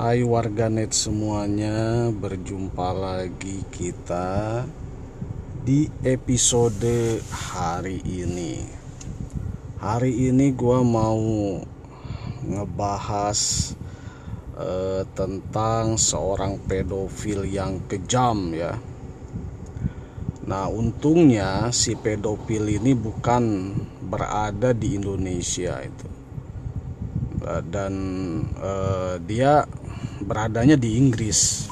Hai warganet semuanya, berjumpa lagi kita di episode hari ini. Hari ini gua mau ngebahas eh, tentang seorang pedofil yang kejam ya. Nah, untungnya si pedofil ini bukan berada di Indonesia itu. Dan eh, dia beradanya di Inggris.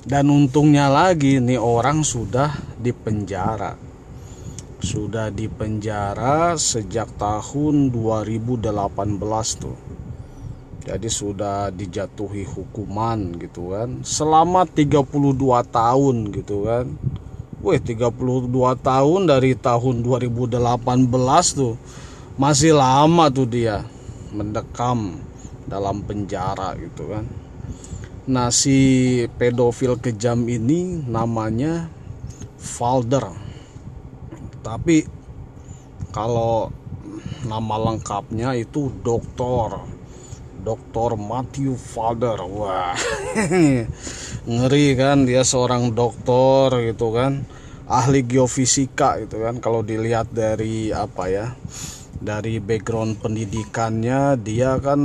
Dan untungnya lagi nih orang sudah dipenjara. Sudah dipenjara sejak tahun 2018 tuh. Jadi sudah dijatuhi hukuman gitu kan. Selama 32 tahun gitu kan. Wih 32 tahun dari tahun 2018 tuh. Masih lama tuh dia mendekam dalam penjara gitu kan. Nah si pedofil kejam ini namanya Falder. Tapi kalau nama lengkapnya itu doktor. Doktor Matthew Falder. Wah. Ngeri kan dia seorang doktor gitu kan. Ahli geofisika gitu kan kalau dilihat dari apa ya? Dari background pendidikannya dia kan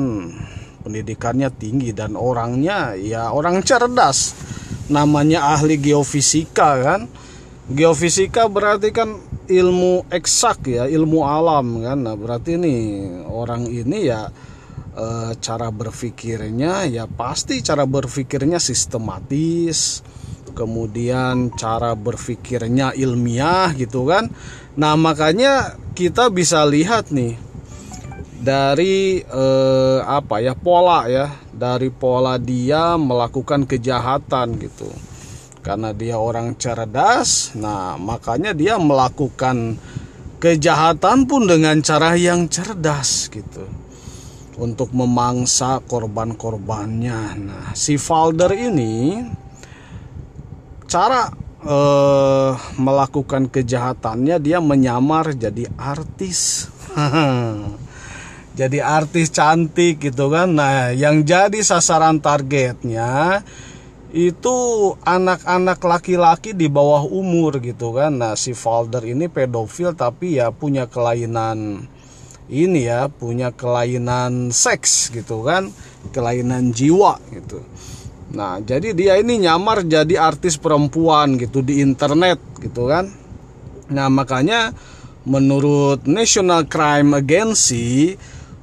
pendidikannya tinggi dan orangnya ya orang cerdas. Namanya ahli geofisika kan? Geofisika berarti kan ilmu eksak ya ilmu alam kan? Nah berarti nih orang ini ya e, cara berpikirnya ya pasti cara berpikirnya sistematis. Kemudian cara berpikirnya ilmiah gitu kan? Nah makanya kita bisa lihat nih dari eh, apa ya pola ya. Dari pola dia melakukan kejahatan gitu. Karena dia orang cerdas nah makanya dia melakukan kejahatan pun dengan cara yang cerdas gitu. Untuk memangsa korban-korbannya. Nah si Falder ini cara eh, melakukan kejahatannya dia menyamar jadi artis jadi artis cantik gitu kan. Nah, yang jadi sasaran targetnya itu anak-anak laki-laki di bawah umur gitu kan. Nah, si Falder ini pedofil tapi ya punya kelainan ini ya, punya kelainan seks gitu kan, kelainan jiwa gitu. Nah, jadi dia ini nyamar jadi artis perempuan gitu di internet gitu kan. Nah, makanya menurut National Crime Agency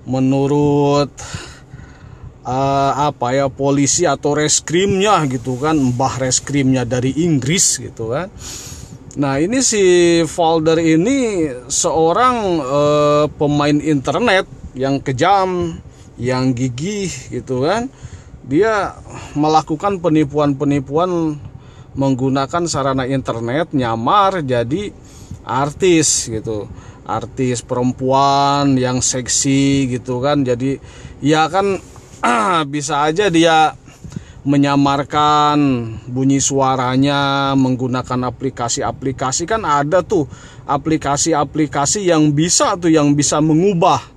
menurut uh, apa ya polisi atau reskrimnya gitu kan mbah reskrimnya dari Inggris gitu kan. Nah ini si Folder ini seorang uh, pemain internet yang kejam yang gigih gitu kan. Dia melakukan penipuan-penipuan menggunakan sarana internet nyamar jadi artis gitu artis perempuan yang seksi gitu kan. Jadi ya kan bisa aja dia menyamarkan bunyi suaranya menggunakan aplikasi-aplikasi. Kan ada tuh aplikasi-aplikasi yang bisa tuh yang bisa mengubah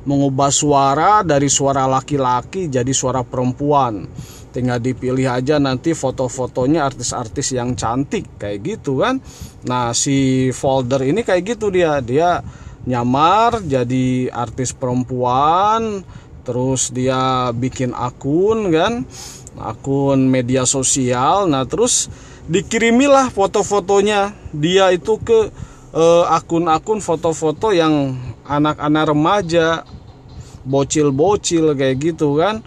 mengubah suara dari suara laki-laki jadi suara perempuan tinggal dipilih aja nanti foto-fotonya artis-artis yang cantik kayak gitu kan. Nah si folder ini kayak gitu dia. Dia nyamar jadi artis perempuan terus dia bikin akun kan akun media sosial. Nah terus dikirimilah foto-fotonya. Dia itu ke eh, akun-akun foto-foto yang anak-anak remaja bocil-bocil kayak gitu kan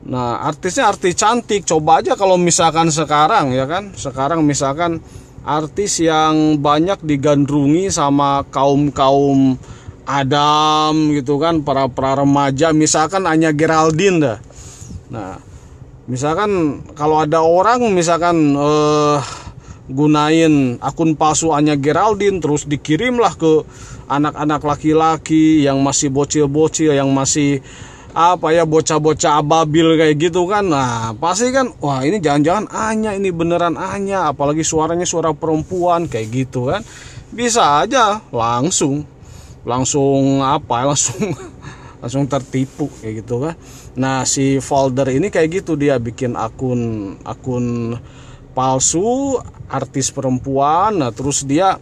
Nah, artisnya artis cantik. Coba aja kalau misalkan sekarang ya kan. Sekarang misalkan artis yang banyak digandrungi sama kaum-kaum Adam gitu kan, para para remaja misalkan hanya Geraldine dah. Nah, misalkan kalau ada orang misalkan eh, gunain akun palsu hanya Geraldine terus dikirimlah ke anak-anak laki-laki yang masih bocil-bocil yang masih apa ya bocah-bocah ababil kayak gitu kan. Nah pasti kan wah ini jangan-jangan Anya ini beneran Anya. Apalagi suaranya suara perempuan kayak gitu kan. Bisa aja langsung. Langsung apa langsung langsung tertipu kayak gitu kan. Nah, si folder ini kayak gitu dia bikin akun akun palsu artis perempuan. Nah, terus dia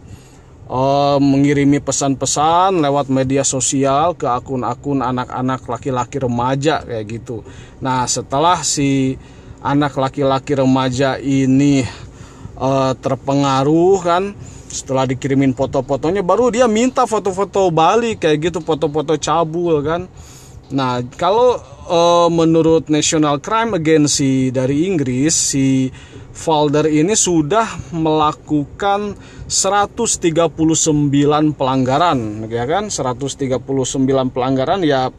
uh, mengirimi pesan-pesan lewat media sosial ke akun-akun anak-anak laki-laki remaja kayak gitu. Nah, setelah si anak laki-laki remaja ini uh, terpengaruh kan setelah dikirimin foto-fotonya baru dia minta foto-foto balik kayak gitu foto-foto cabul kan nah kalau uh, menurut National Crime Agency dari Inggris si Folder ini sudah melakukan 139 pelanggaran ya kan? 139 pelanggaran ya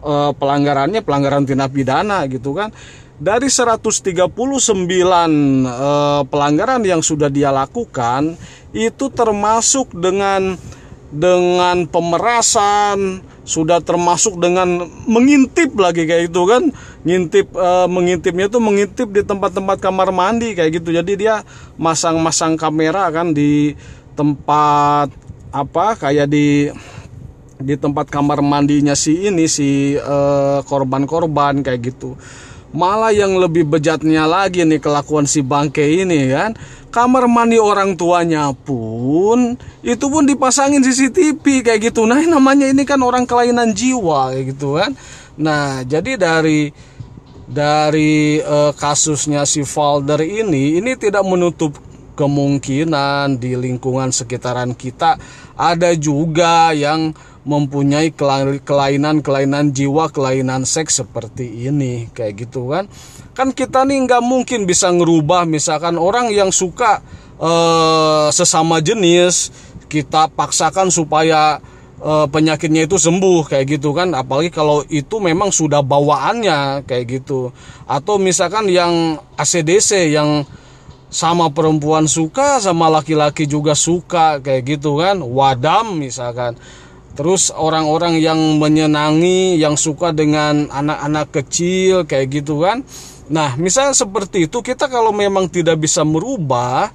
eh, pelanggarannya pelanggaran tindak pidana gitu kan? Dari 139 eh, pelanggaran yang sudah dia lakukan itu termasuk dengan dengan pemerasan sudah termasuk dengan mengintip lagi kayak itu kan. Ngintip e, mengintipnya itu mengintip di tempat-tempat kamar mandi kayak gitu. Jadi dia masang-masang kamera kan di tempat apa kayak di di tempat kamar mandinya si ini si eh, korban-korban kayak gitu. Malah yang lebih bejatnya lagi nih kelakuan si bangke ini kan kamar mandi orang tuanya pun itu pun dipasangin CCTV kayak gitu. Nah, namanya ini kan orang kelainan jiwa kayak gitu kan. Nah, jadi dari dari uh, kasusnya si Falder ini ini tidak menutup kemungkinan di lingkungan sekitaran kita ada juga yang mempunyai kelainan-kelainan jiwa, kelainan seks seperti ini, kayak gitu kan. Kan kita nih nggak mungkin bisa ngerubah. Misalkan orang yang suka uh, sesama jenis, kita paksakan supaya uh, penyakitnya itu sembuh. Kayak gitu kan. Apalagi kalau itu memang sudah bawaannya. Kayak gitu. Atau misalkan yang ACDC yang sama perempuan suka sama laki-laki juga suka. Kayak gitu kan. Wadam misalkan Terus orang-orang yang menyenangi, yang suka dengan anak-anak kecil kayak gitu kan. Nah, misalnya seperti itu kita kalau memang tidak bisa merubah,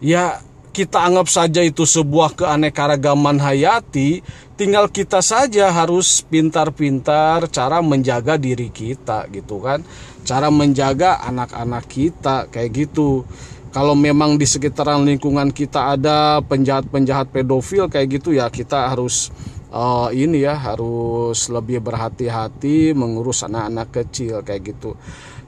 ya kita anggap saja itu sebuah keanekaragaman hayati, tinggal kita saja harus pintar-pintar cara menjaga diri kita gitu kan. Cara menjaga anak-anak kita kayak gitu. Kalau memang di sekitaran lingkungan kita ada penjahat-penjahat pedofil kayak gitu ya kita harus uh, ini ya harus lebih berhati-hati mengurus anak-anak kecil kayak gitu.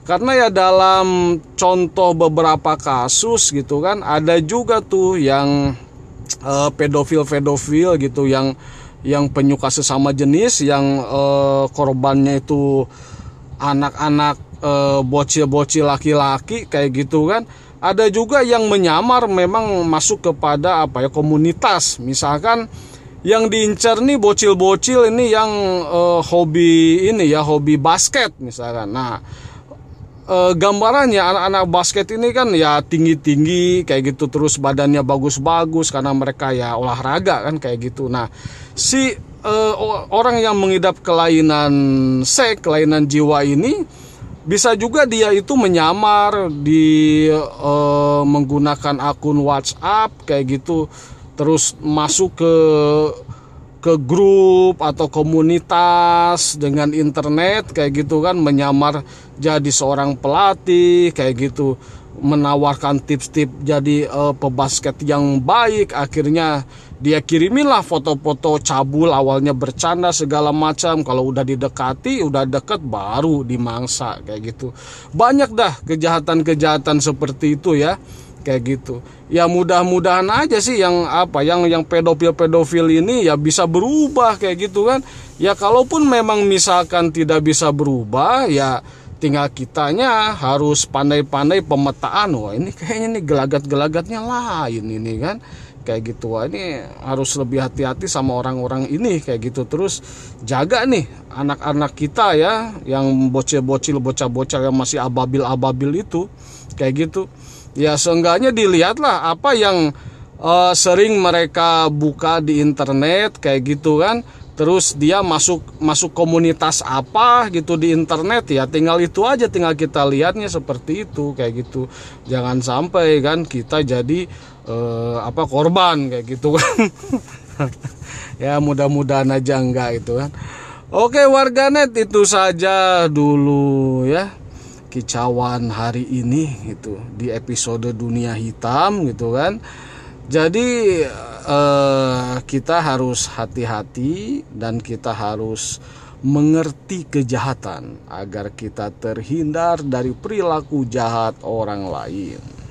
Karena ya dalam contoh beberapa kasus gitu kan ada juga tuh yang uh, pedofil-pedofil gitu yang yang penyuka sesama jenis yang uh, korbannya itu anak-anak bocil-bocil laki-laki kayak gitu kan. Ada juga yang menyamar memang masuk kepada apa ya komunitas. Misalkan yang diincar nih bocil-bocil ini yang uh, hobi ini ya hobi basket misalkan. Nah uh, gambarannya anak-anak basket ini kan ya tinggi-tinggi kayak gitu terus badannya bagus-bagus karena mereka ya olahraga kan kayak gitu. Nah si uh, orang yang mengidap kelainan seks kelainan jiwa ini bisa juga dia itu menyamar di uh, menggunakan akun WhatsApp kayak gitu terus masuk ke ke grup atau komunitas dengan internet kayak gitu kan menyamar jadi seorang pelatih kayak gitu. Menawarkan tips-tips jadi uh, pebasket yang baik. Akhirnya dia kiriminlah foto-foto cabul awalnya bercanda segala macam. Kalau udah didekati udah deket baru dimangsa kayak gitu. Banyak dah kejahatan-kejahatan seperti itu ya kayak gitu. Ya mudah-mudahan aja sih yang apa yang yang pedofil pedofil ini ya bisa berubah kayak gitu kan. Ya kalaupun memang misalkan tidak bisa berubah ya tinggal kitanya harus pandai-pandai pemetaan wah ini kayaknya nih gelagat-gelagatnya lain ini kan. Kayak gitu. Wah ini harus lebih hati-hati sama orang-orang ini kayak gitu. Terus jaga nih anak-anak kita ya yang bocil-bocil bocah-bocah yang masih ababil-ababil itu kayak gitu ya seenggaknya dilihatlah apa yang uh, sering mereka buka di internet kayak gitu kan. Terus dia masuk masuk komunitas apa gitu di internet ya tinggal itu aja tinggal kita lihatnya seperti itu kayak gitu. Jangan sampai kan kita jadi uh, apa korban kayak gitu kan. Ya mudah-mudahan aja enggak itu kan. Oke warganet itu saja dulu ya kicauan hari ini gitu di episode dunia hitam gitu kan. Jadi eh, kita harus hati-hati dan kita harus mengerti kejahatan agar kita terhindar dari perilaku jahat orang lain.